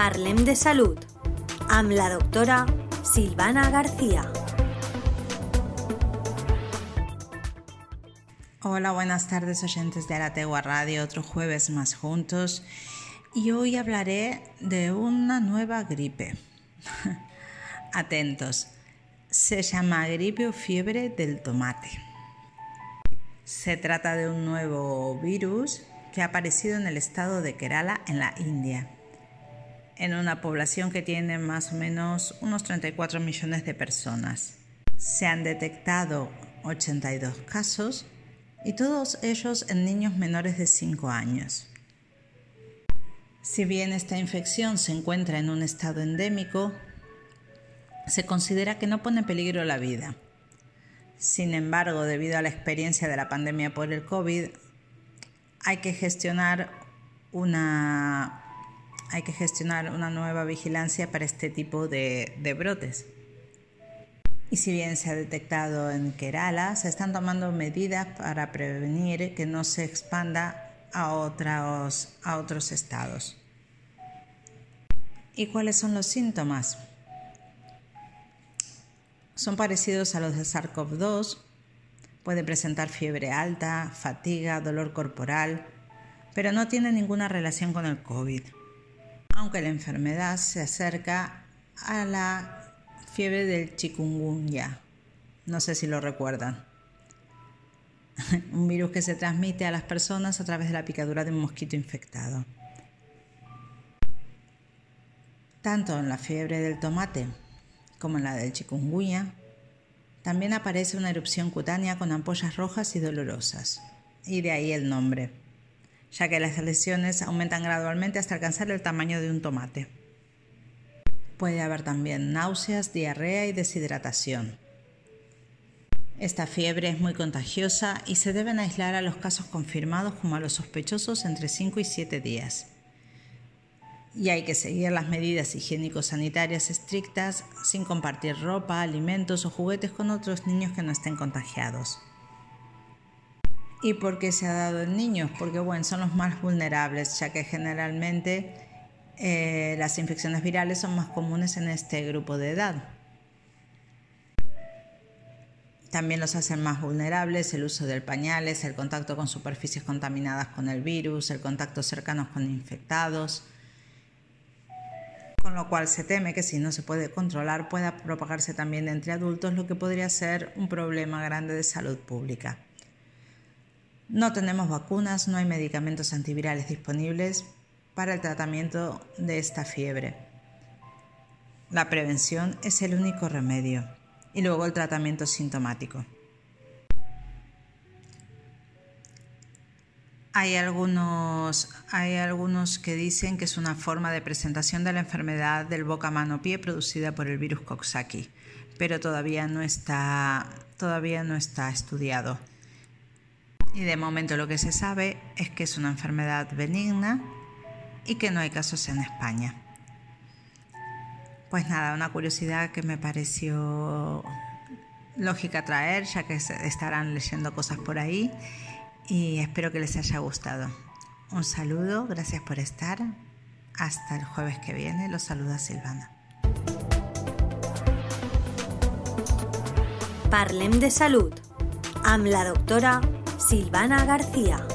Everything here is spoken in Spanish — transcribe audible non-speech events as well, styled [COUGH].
Parlem de Salud amb la doctora Silvana García. Hola, buenas tardes oyentes de Arategua Radio, otro jueves más juntos y hoy hablaré de una nueva gripe. [LAUGHS] Atentos, se llama gripe o fiebre del tomate. Se trata de un nuevo virus que ha aparecido en el estado de Kerala, en la India, en una población que tiene más o menos unos 34 millones de personas. Se han detectado 82 casos y todos ellos en niños menores de 5 años. Si bien esta infección se encuentra en un estado endémico, se considera que no pone en peligro la vida. Sin embargo, debido a la experiencia de la pandemia por el COVID, hay que gestionar una, hay que gestionar una nueva vigilancia para este tipo de, brotes. Y si bien se ha detectado en Kerala, se están tomando medidas para prevenir que no se expanda a otros, a otros estados. ¿Y cuáles son los síntomas? Son parecidos a los de SARS-CoV-2, puede presentar fiebre alta, fatiga, dolor corporal, pero no tiene ninguna relación con el COVID, aunque la enfermedad se acerca a la fiebre del chikungunya. No sé si lo recuerdan. [LAUGHS] un virus que se transmite a las personas a través de la picadura de un mosquito infectado. Tanto en la fiebre del tomate como en la del chikungunya, también aparece una erupción cutánea con ampollas rojas y dolorosas, y de ahí el nombre, ya que las lesiones aumentan gradualmente hasta alcanzar el tamaño de un tomate. Puede haber también náuseas, diarrea y deshidratación. Esta fiebre es muy contagiosa y se deben aislar a los casos confirmados como a los sospechosos entre 5 y 7 días. Y hay que seguir las medidas higiénico-sanitarias estrictas sin compartir ropa, alimentos o juguetes con otros niños que no estén contagiados. ¿Y por qué se ha dado en niños? Porque bueno, son los más vulnerables, ya que generalmente eh, las infecciones virales son más comunes en este grupo de edad. También los hacen más vulnerables el uso de pañales, el contacto con superficies contaminadas con el virus, el contacto cercano con infectados, con lo cual se teme que si no se puede controlar pueda propagarse también entre adultos, lo que podría ser un problema grande de salud pública. No tenemos vacunas, no hay medicamentos antivirales disponibles, para el tratamiento de esta fiebre. La prevención es el único remedio y luego el tratamiento sintomático. Hay algunos, hay algunos que dicen que es una forma de presentación de la enfermedad del boca-mano-pie producida por el virus Coxsackie, pero todavía no está, todavía no está estudiado. Y de momento lo que se sabe es que es una enfermedad benigna y que no hay casos en España. Pues nada, una curiosidad que me pareció lógica traer, ya que estarán leyendo cosas por ahí y espero que les haya gustado. Un saludo, gracias por estar. Hasta el jueves que viene, los saluda Silvana. Parlem de Salud amb la doctora Silvana García.